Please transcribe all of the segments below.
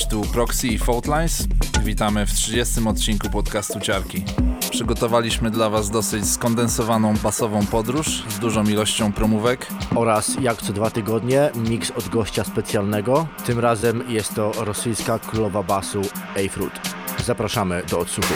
Cześć, tu Proxy i Faultlines. Witamy w 30 odcinku podcastu Ciarki. Przygotowaliśmy dla Was dosyć skondensowaną basową podróż z dużą ilością promówek. oraz jak co dwa tygodnie miks od gościa specjalnego. Tym razem jest to rosyjska królowa basu A-Fruit. Zapraszamy do odsłuchu.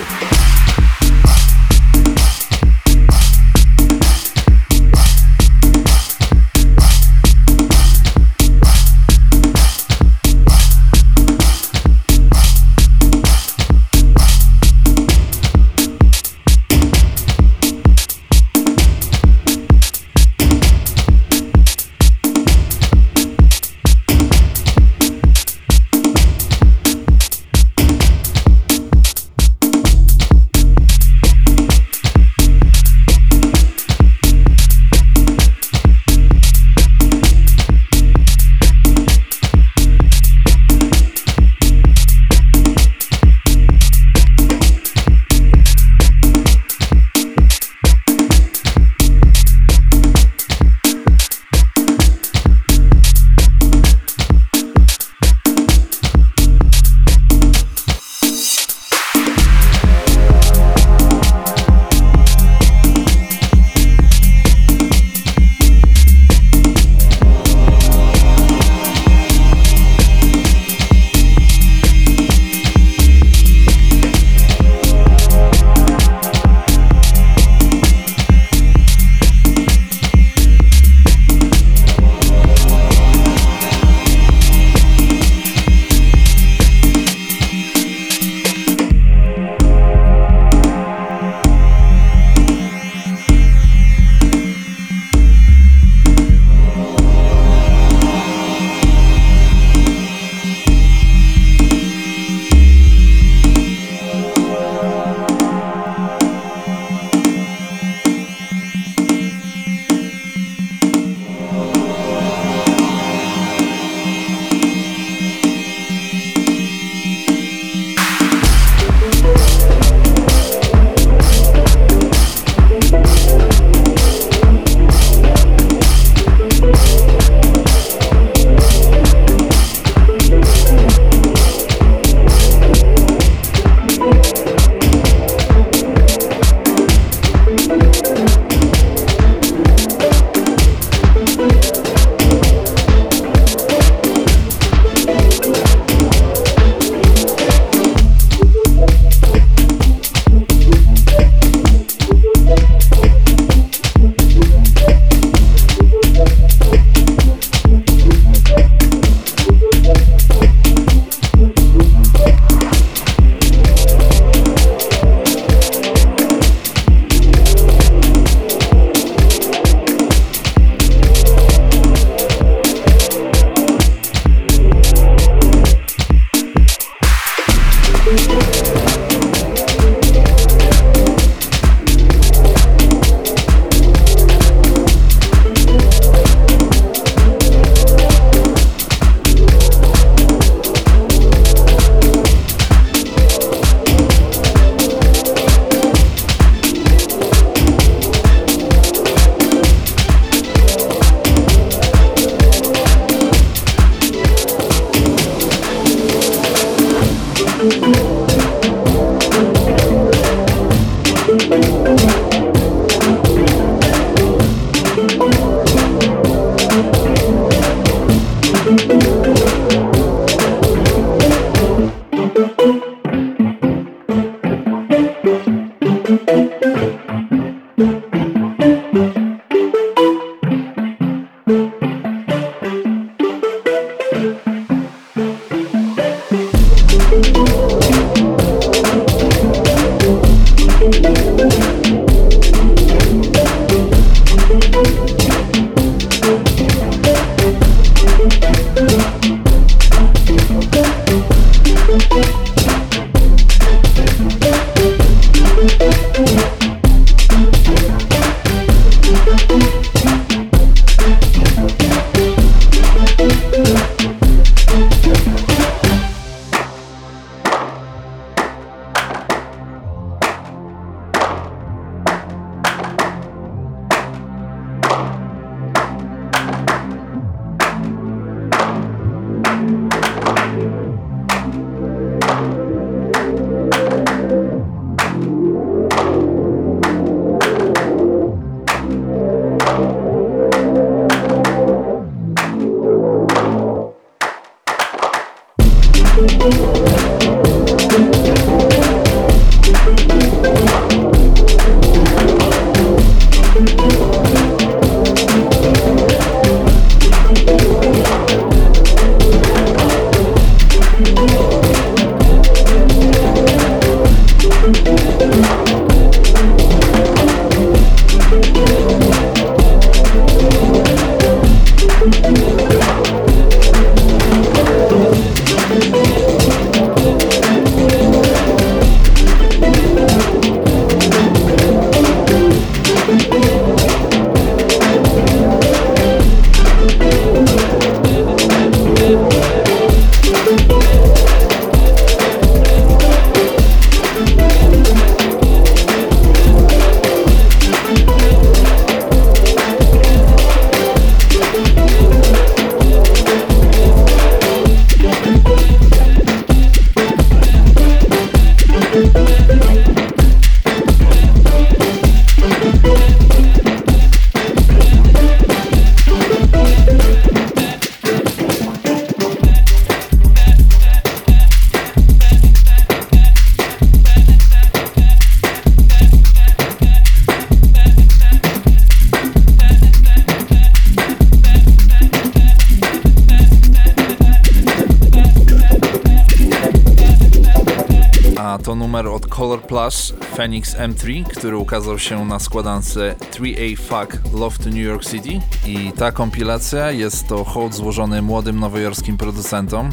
Phoenix M3, który ukazał się na składance 3A Fuck Love to New York City i ta kompilacja jest to hołd złożony młodym nowojorskim producentom.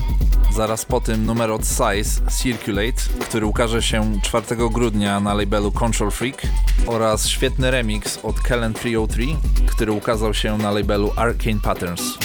Zaraz po tym numer od Size Circulate, który ukaże się 4 grudnia na labelu Control Freak oraz świetny remix od Kellen 303, który ukazał się na labelu Arcane Patterns.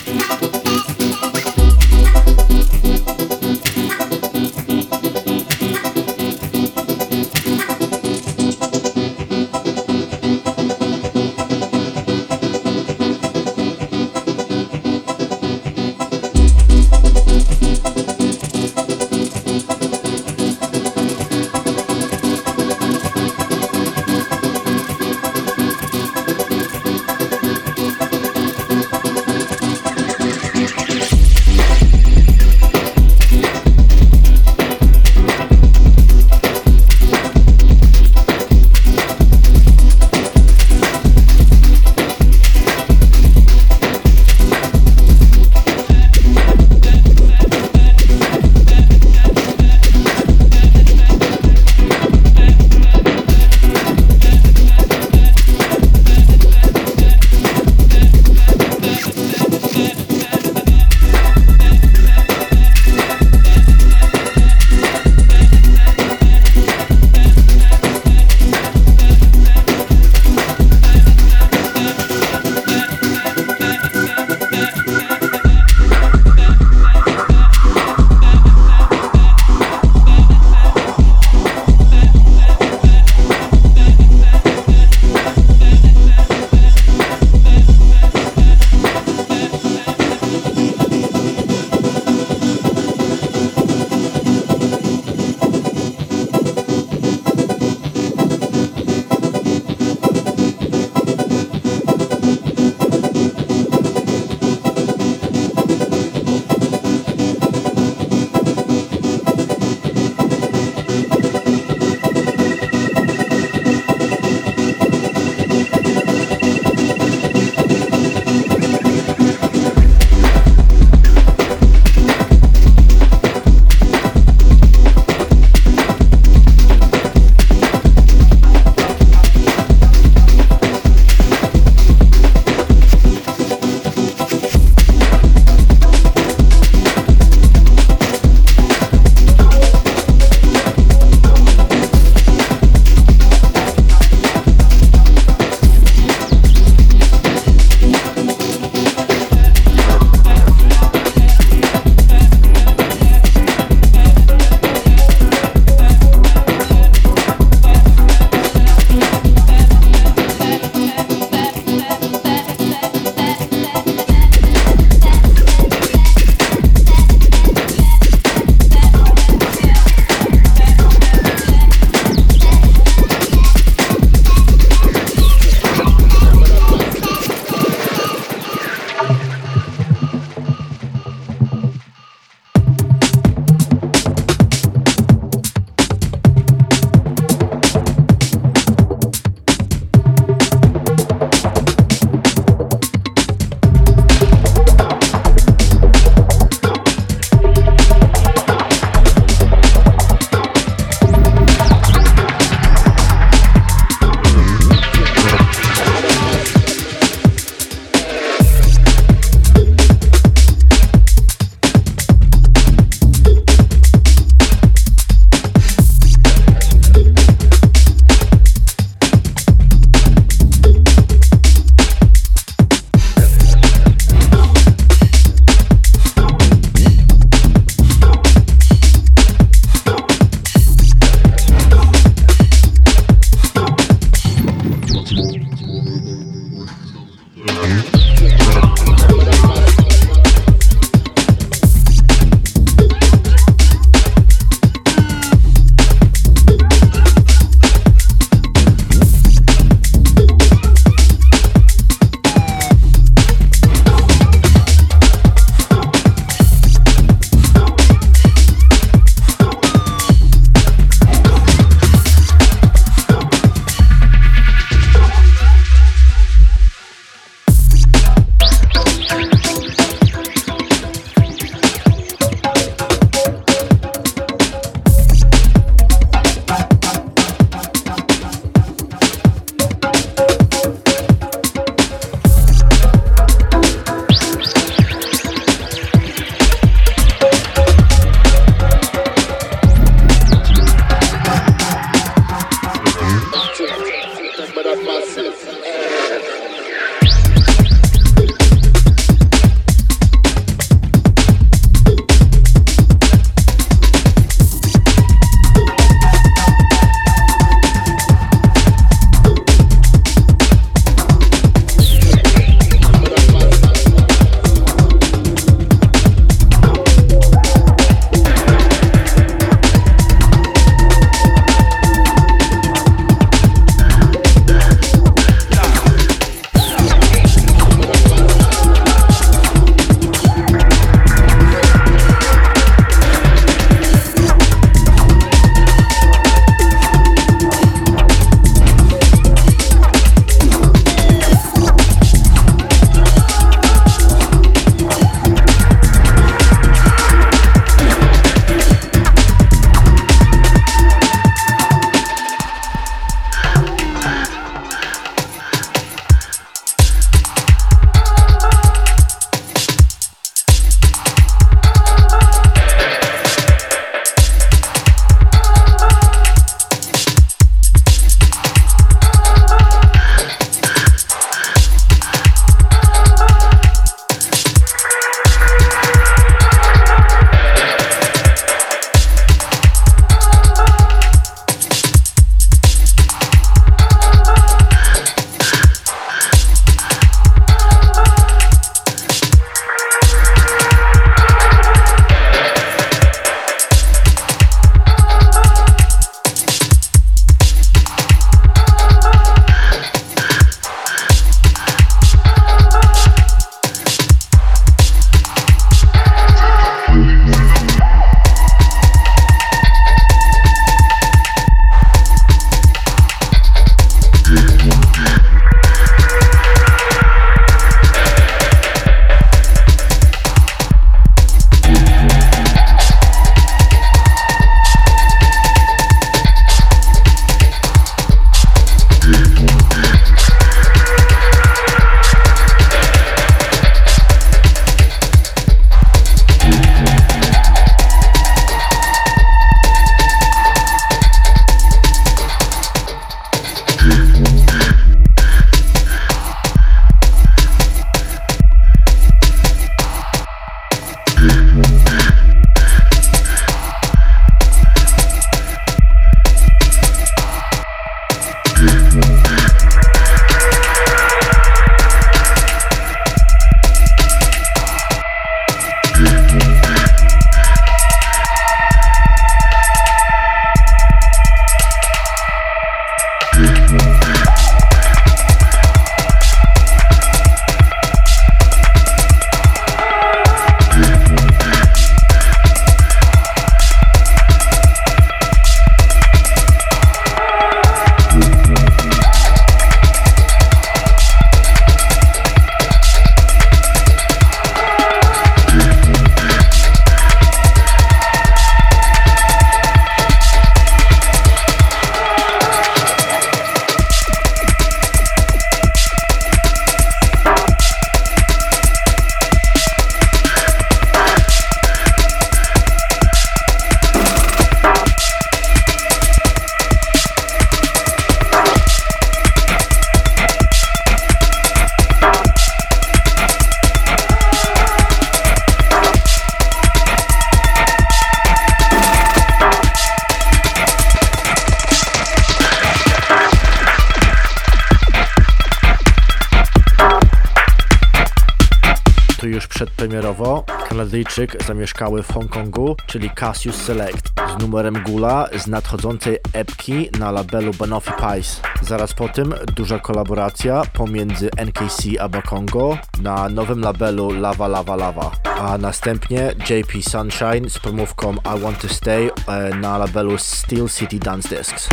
Kanadyjczyk zamieszkały w Hongkongu, czyli Cassius Select z numerem Gula z nadchodzącej epki na labelu Banoffee Pies. Zaraz po tym duża kolaboracja pomiędzy NKC a Bakongo na nowym labelu Lava Lava Lava. A następnie JP Sunshine z promówką I Want To Stay e, na labelu Steel City Dance Discs.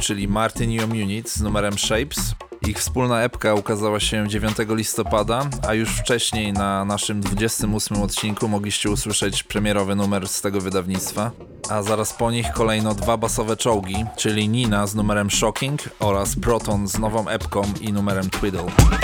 Czyli Martin i Munit z numerem Shapes. Ich wspólna epka ukazała się 9 listopada, a już wcześniej na naszym 28 odcinku mogliście usłyszeć premierowy numer z tego wydawnictwa. A zaraz po nich kolejno dwa basowe czołgi, czyli Nina z numerem Shocking oraz Proton z nową epką i numerem Twiddle.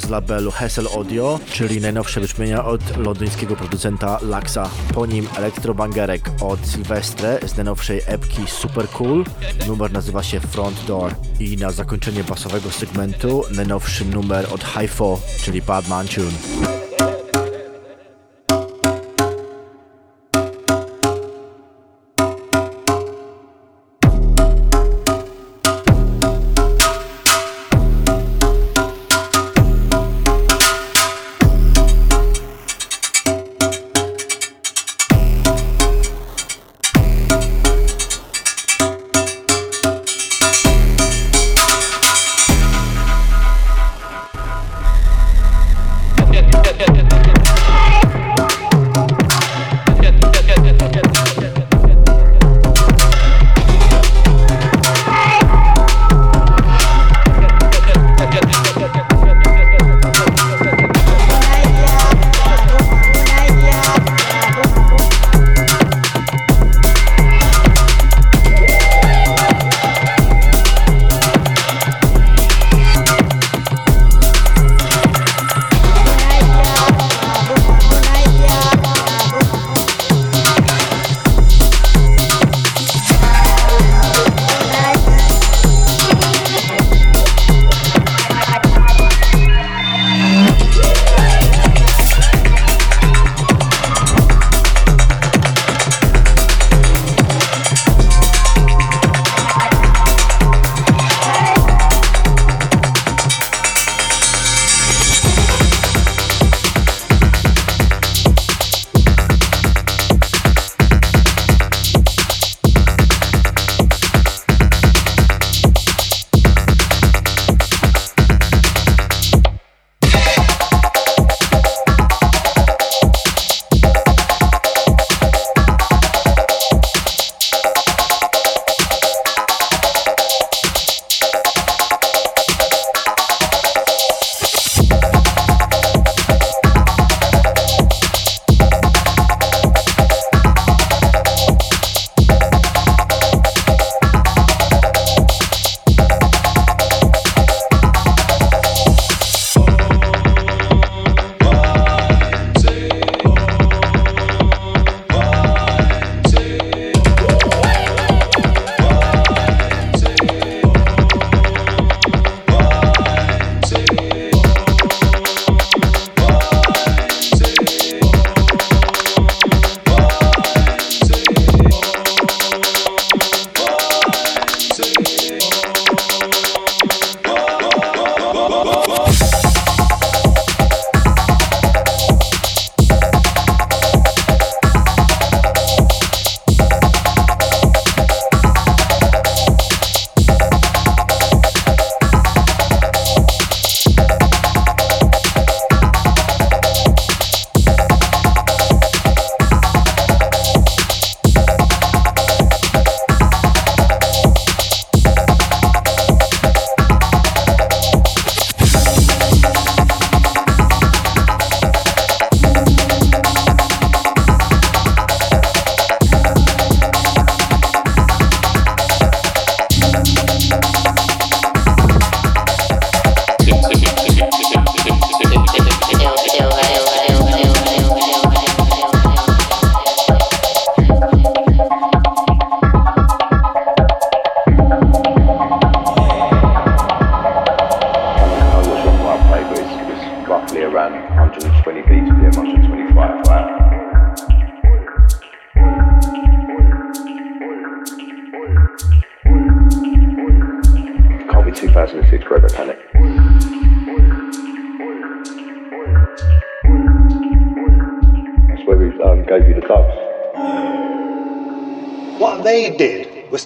Z labelu Hessel Audio, czyli najnowsze brzmienia od londyńskiego producenta Laxa. Po nim elektrobangerek od Silvestre z najnowszej epki Super Cool. Numer nazywa się Front Door. I na zakończenie basowego segmentu najnowszy numer od Hi-Fo, czyli Badman Tune.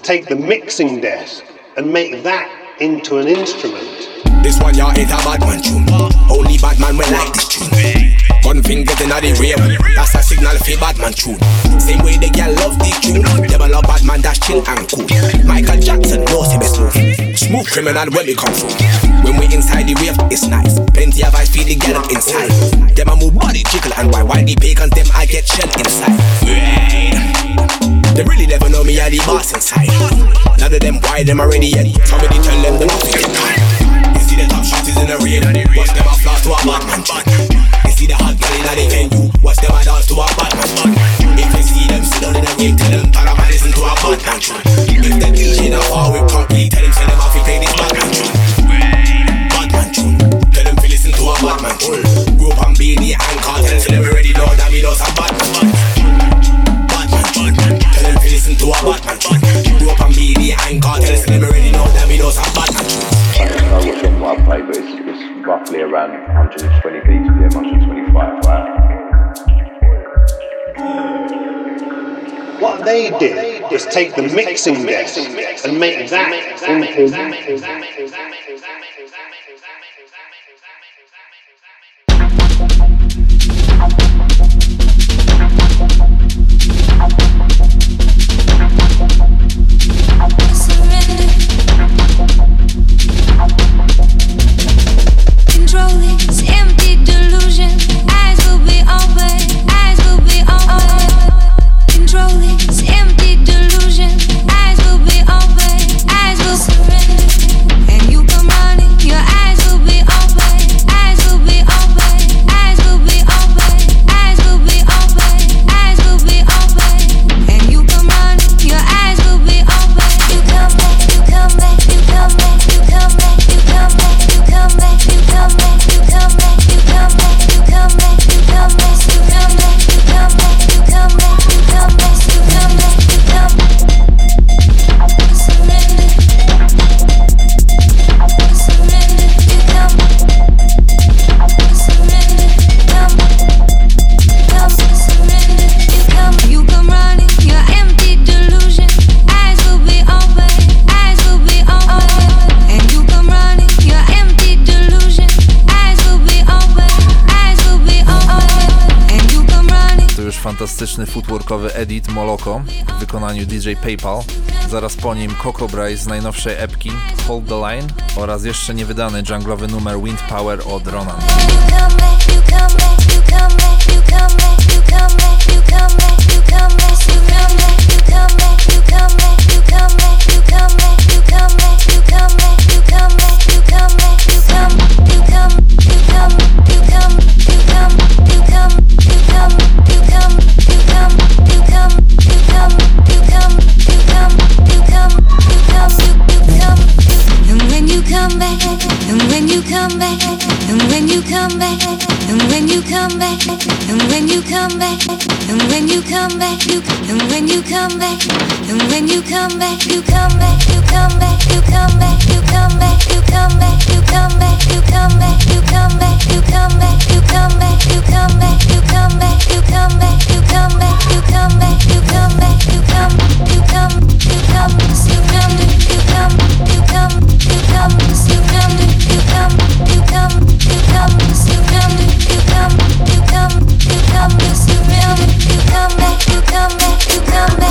Take the mixing desk and make that into an instrument. This one y'all ain't a bad man tune. Only bad man will like this tune. Gun fingers in the rear, that's a signal for bad man tune. Same way the girl love this tune. Devil love bad man that's chill and cool. Michael Jackson knows him is smooth. Smooth criminal when we come through. When we inside the wave, it's nice. Plenty of eyes feel the girl inside. Them a move body jiggle and why why the pagans them I get shell inside. They really never know me, I the boss inside. None of them why them already yet. Somebody tell them the nothing. You see the top shotties in the rain. Watch them a floss to a bad man. You see the hot girl inna the venue. Watch them a dance to a bad man. If you see them sit down in the rain, tell them para man listen to a bad man tune. If the DJ not far with complete, tell them send them off to play this bad man tune. Bad man tune. Tell them listen to a bad man. Group and beanie and cartel, so them we already know that we know some bad man to a Batman. Keep you up on media and cartels, let me already know that me know some Batman. I was play, but it's, it's roughly around 120 beats per 125, right? What they did was take the mixing desk and make that into. Fantastyczny footworkowy edit Moloko w wykonaniu DJ PayPal. Zaraz po nim Coco Bryce z najnowszej epki Hold the Line oraz jeszcze niewydany junglowy numer Wind Power od Ronan. You come you come back, and when you come back, and when you come back, and when you come back, and when you come back, you and when you come back, and when you come back, you come back, you come back, you come back, you come back, you come back, you come back, you come back, you come back, you come back, you come back, you come back, you come back, you come back, you come back, you come back, you come back, you come, you come, you come, you come, you come, you come, you come, you come, you come, you come, you come, you come, you come you come, you come, you come, you come, you come, you come.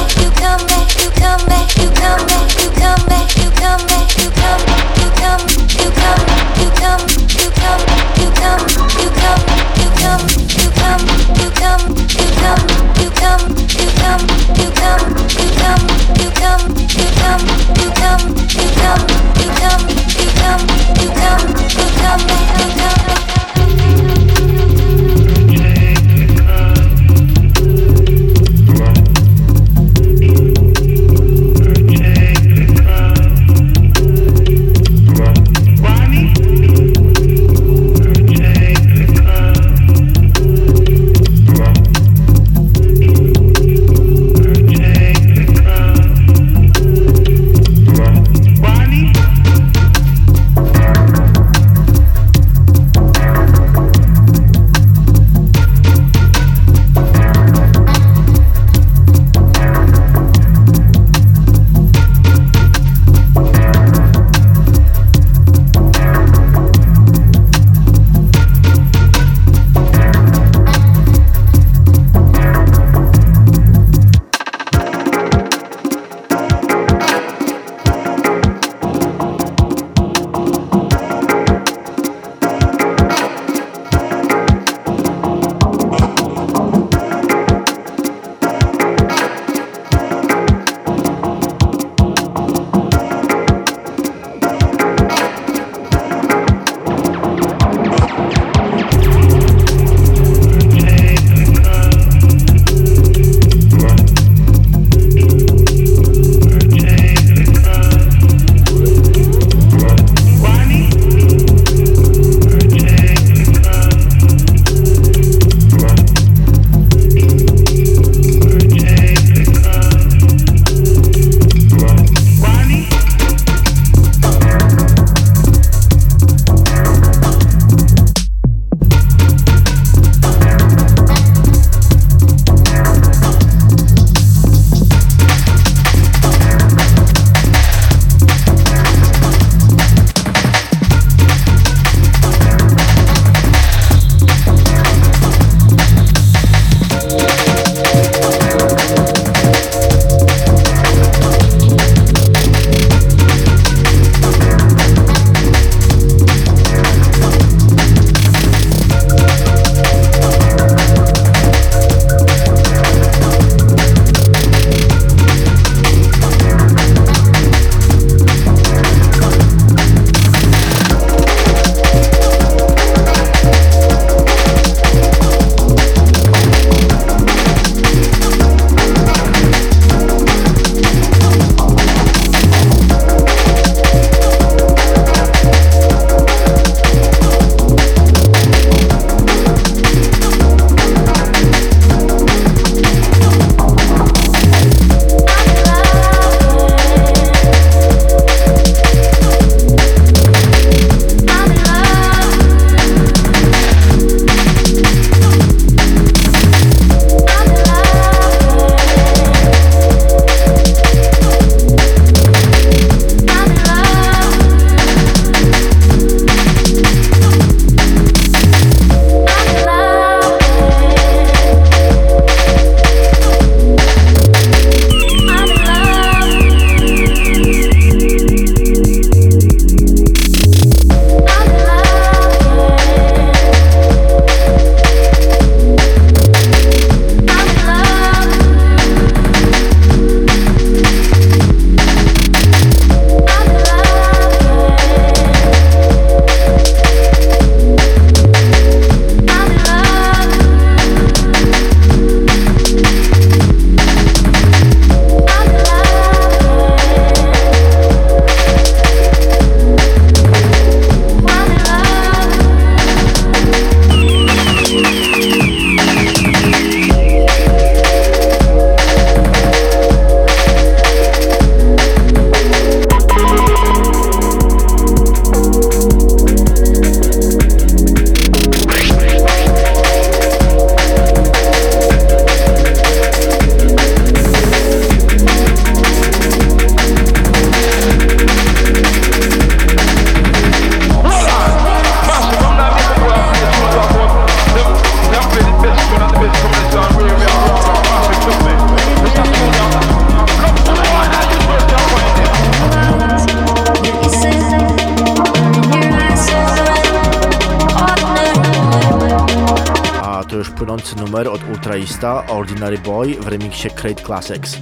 Boy w remiksie Crate Classics.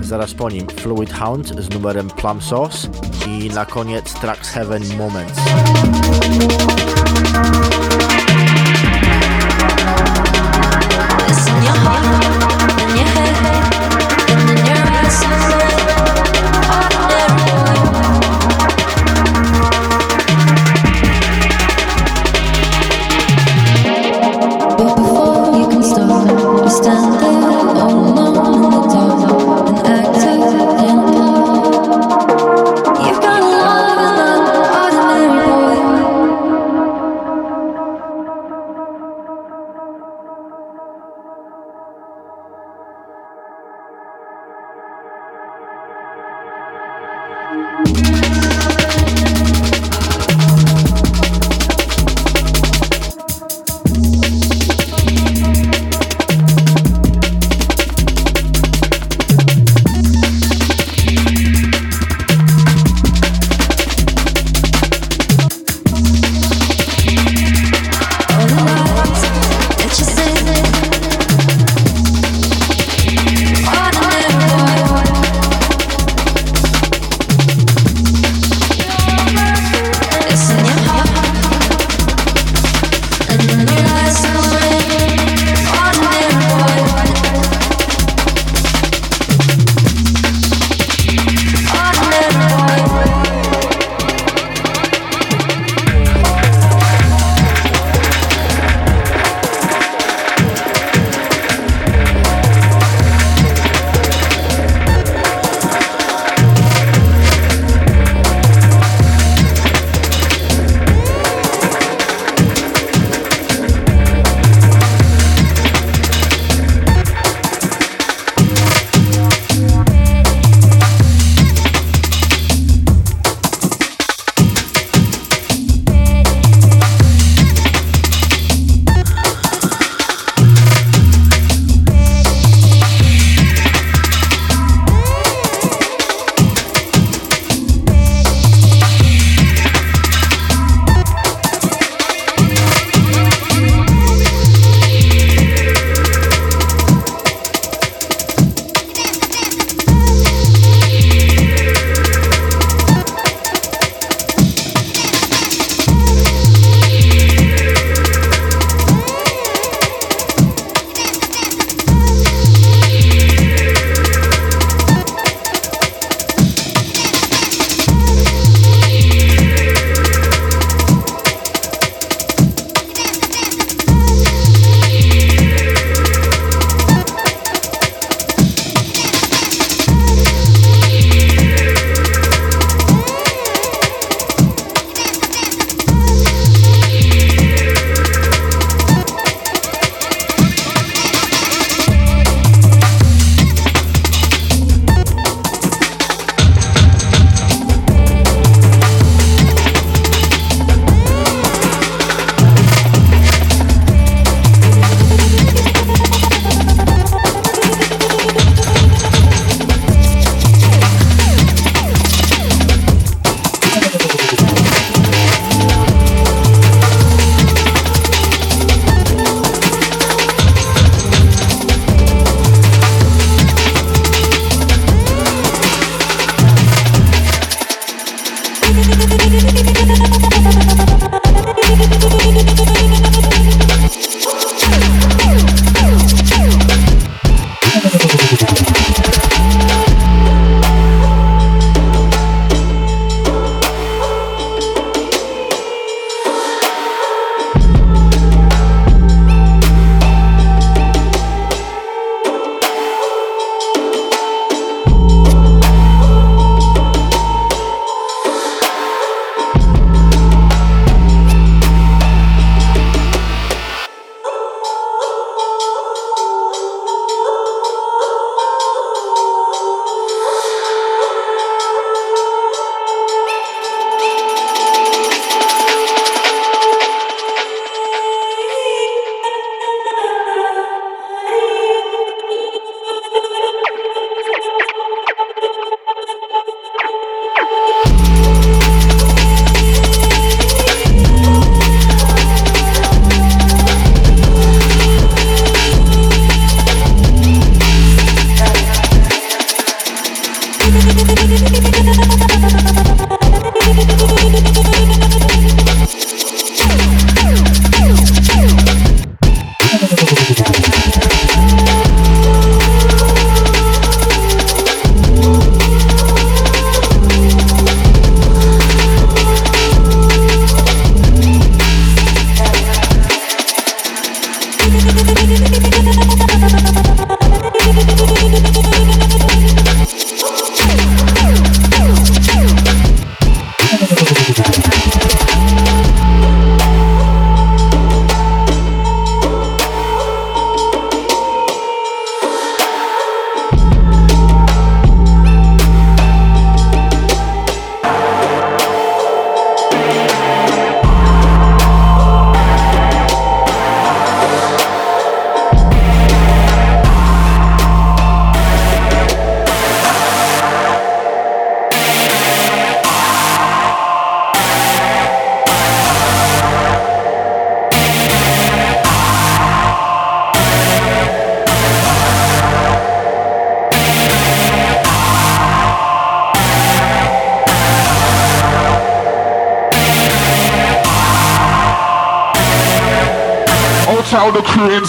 Zaraz po nim Fluid Hound z numerem Plum Sauce i na koniec Tracks Heaven Moments. Your heart,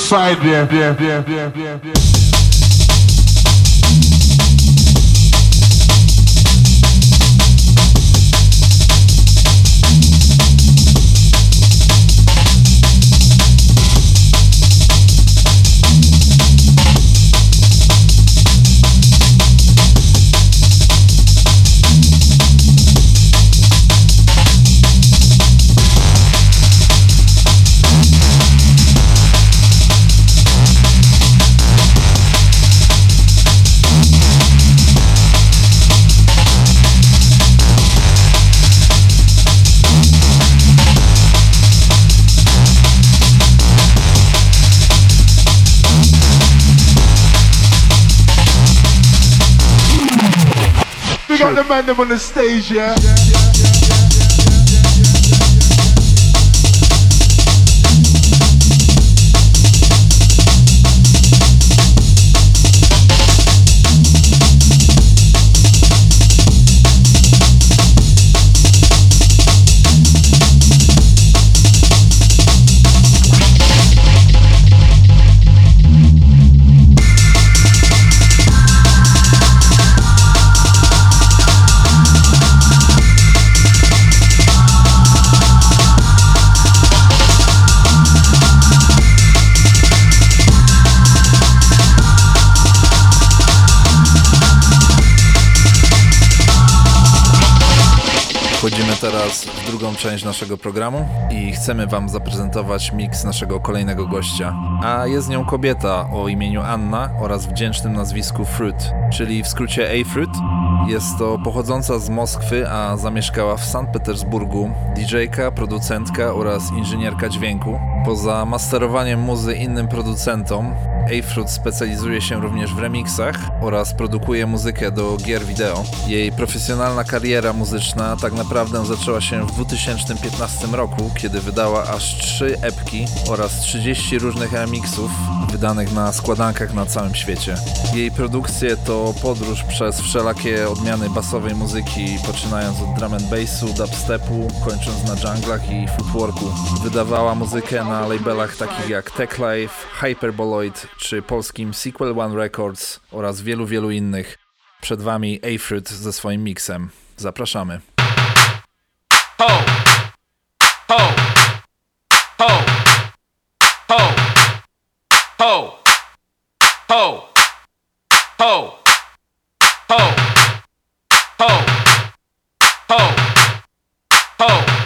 inside there, there, there, there, there, the man them on the stage, yeah. Wchodzimy część naszego programu i chcemy Wam zaprezentować miks naszego kolejnego gościa. A jest nią kobieta o imieniu Anna oraz wdzięcznym nazwisku Fruit, czyli w skrócie A-Fruit. Jest to pochodząca z Moskwy, a zamieszkała w Sankt Petersburgu, DJ-ka, producentka oraz inżynierka dźwięku. Poza masterowaniem muzy innym producentom, A-Fruit specjalizuje się również w remixach oraz produkuje muzykę do gier wideo. Jej profesjonalna kariera muzyczna tak naprawdę zaczęła się w 2015 roku, kiedy wydała aż 3 epki oraz 30 różnych remixów wydanych na składankach na całym świecie. Jej produkcje to podróż przez wszelakie odmiany basowej muzyki, poczynając od drum and bassu, dubstepu, kończąc na junglach i footworku. Wydawała muzykę na labelach takich jak Tech Life, Hyperboloid czy polskim Sequel One Records oraz wielu, wielu innych. Przed Wami A-Fruit ze swoim miksem. Zapraszamy. ho, ho, ho,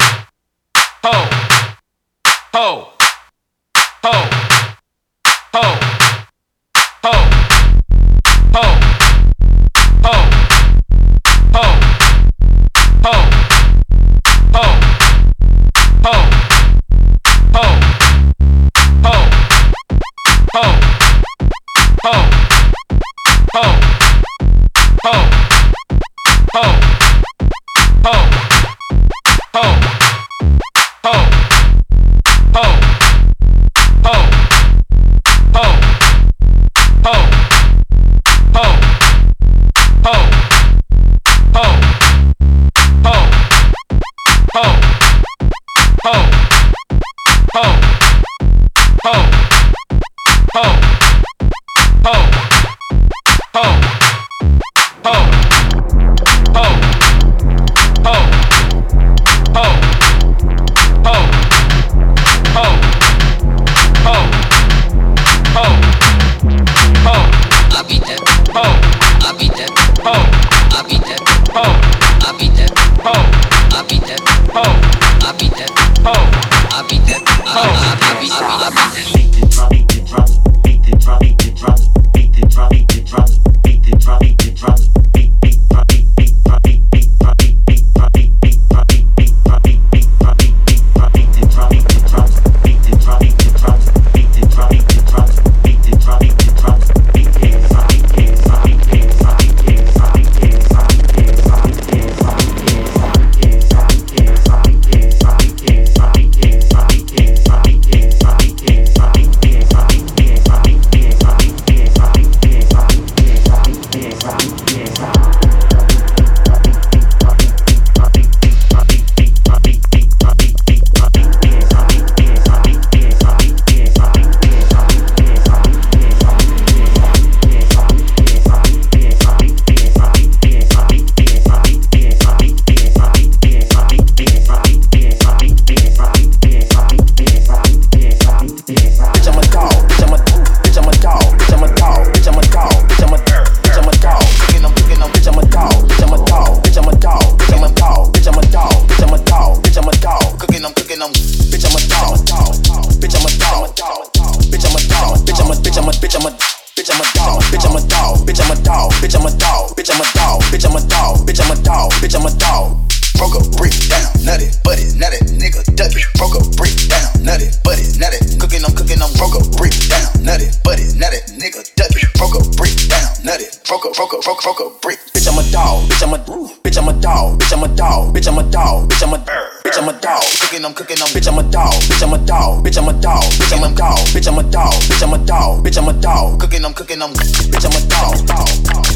bitch, I'm a bitch, I'm a dog, bitch, I'm a dog, bitch, I'm a dog, bitch, I'm a dog, bitch, I'm a dog, bitch, I'm a dog, bitch, I'm a dog, bitch, I'm a dog. Broke a brick down, nutty, buddy, nutty, nigga, duck. Broke a brick down, nutty, buddy, nutty, cooking, I'm cooking, I'm broke a brick down, nutty, buddy, nutty, nigga, duck. Broke a brick down, nutty, broke a, broke a, broke, broke a brick. Bitch, I'm a dog, bitch, I'm a, bitch, I'm a dog, bitch, I'm a dog, bitch, I'm a dog, bitch, I'm a bird. I'm a dog. Cooking, I'm cooking, I'm bitch, I'm a dog. Bitch, I'm a dog. Bitch, I'm a dog. Bitch, I'm a dog. Bitch, I'm a dog. Bitch, I'm a dog. Bitch, I'm a dog. Cooking, I'm cooking, I'm bitch, I'm a dog.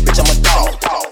Bitch, I'm a dog.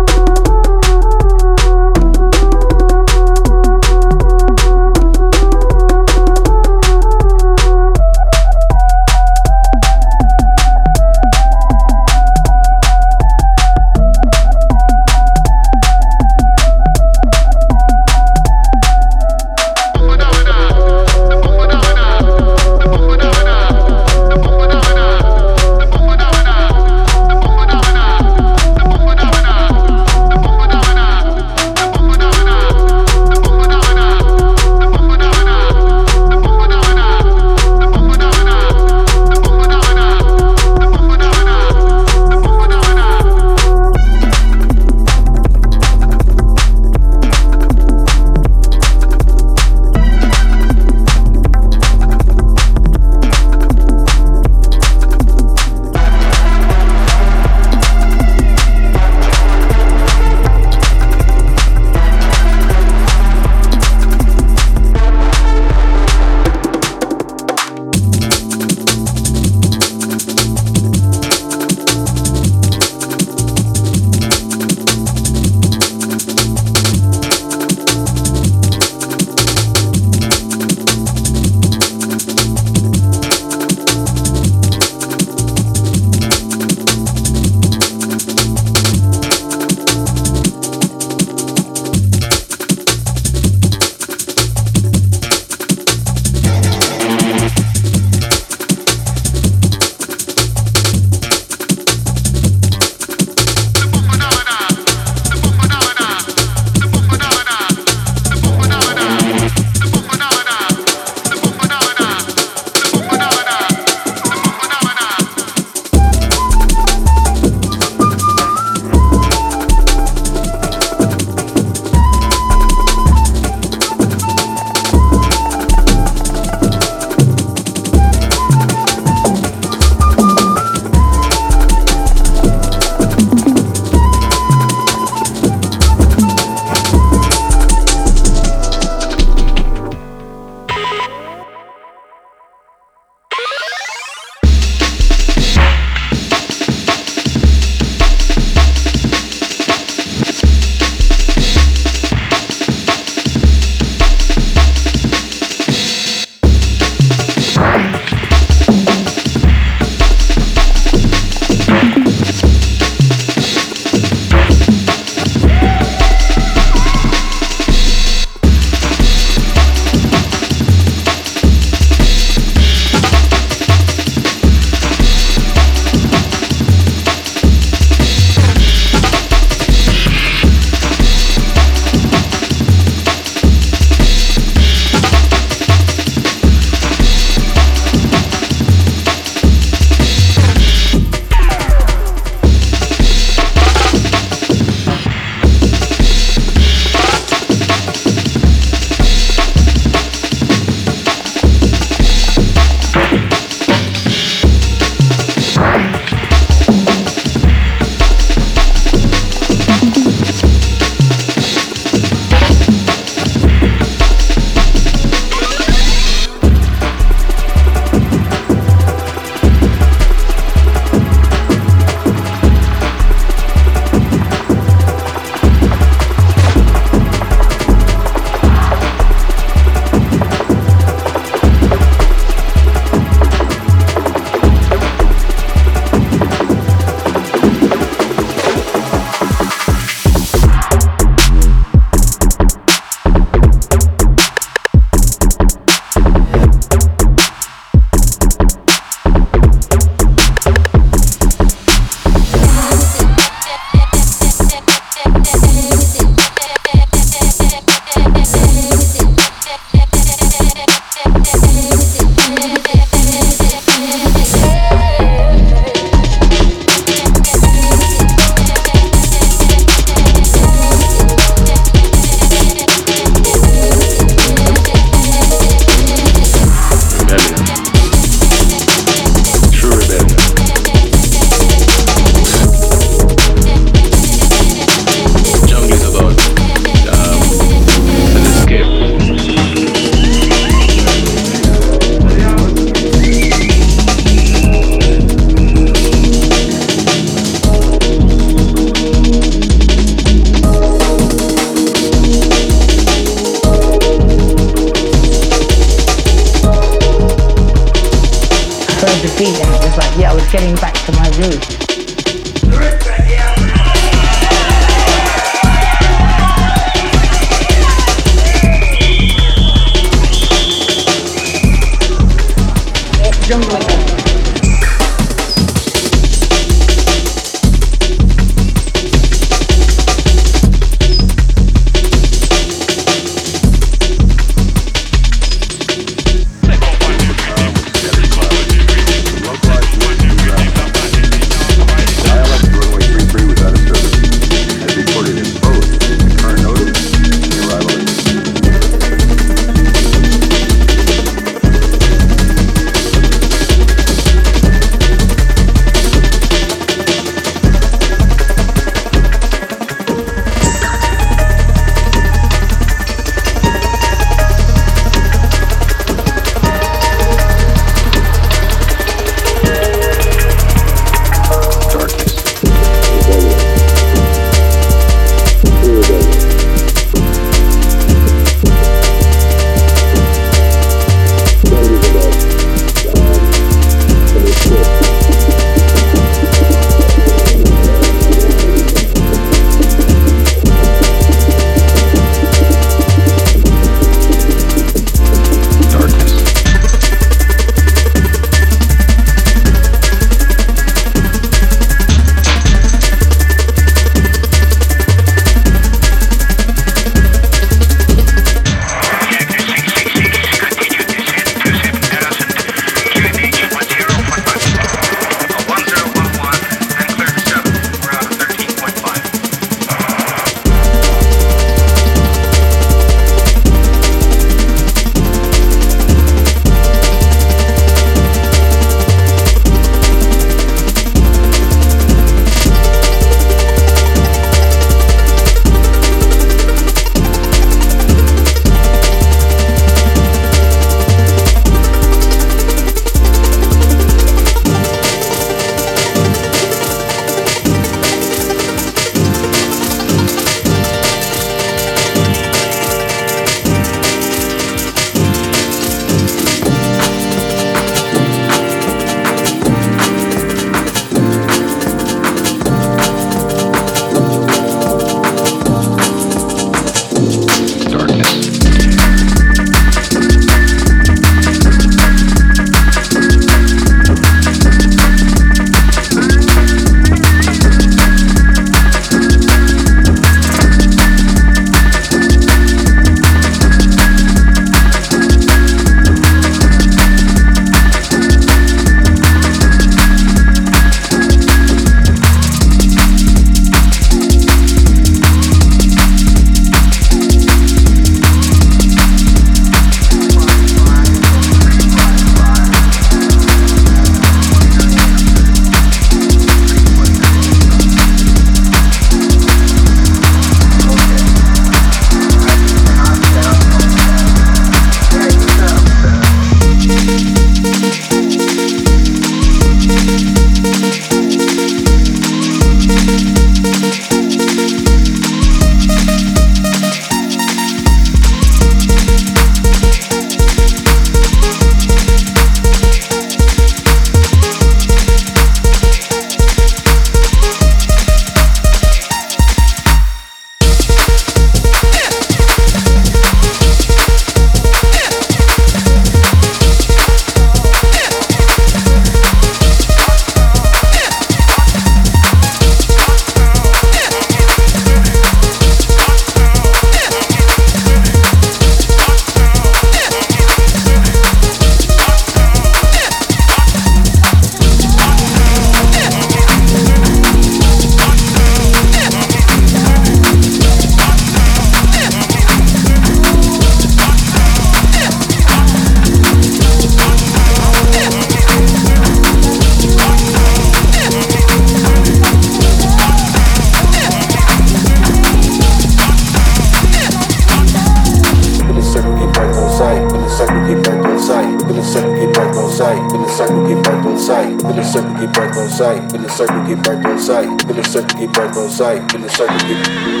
Get back on site, When the circle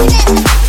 Yeah.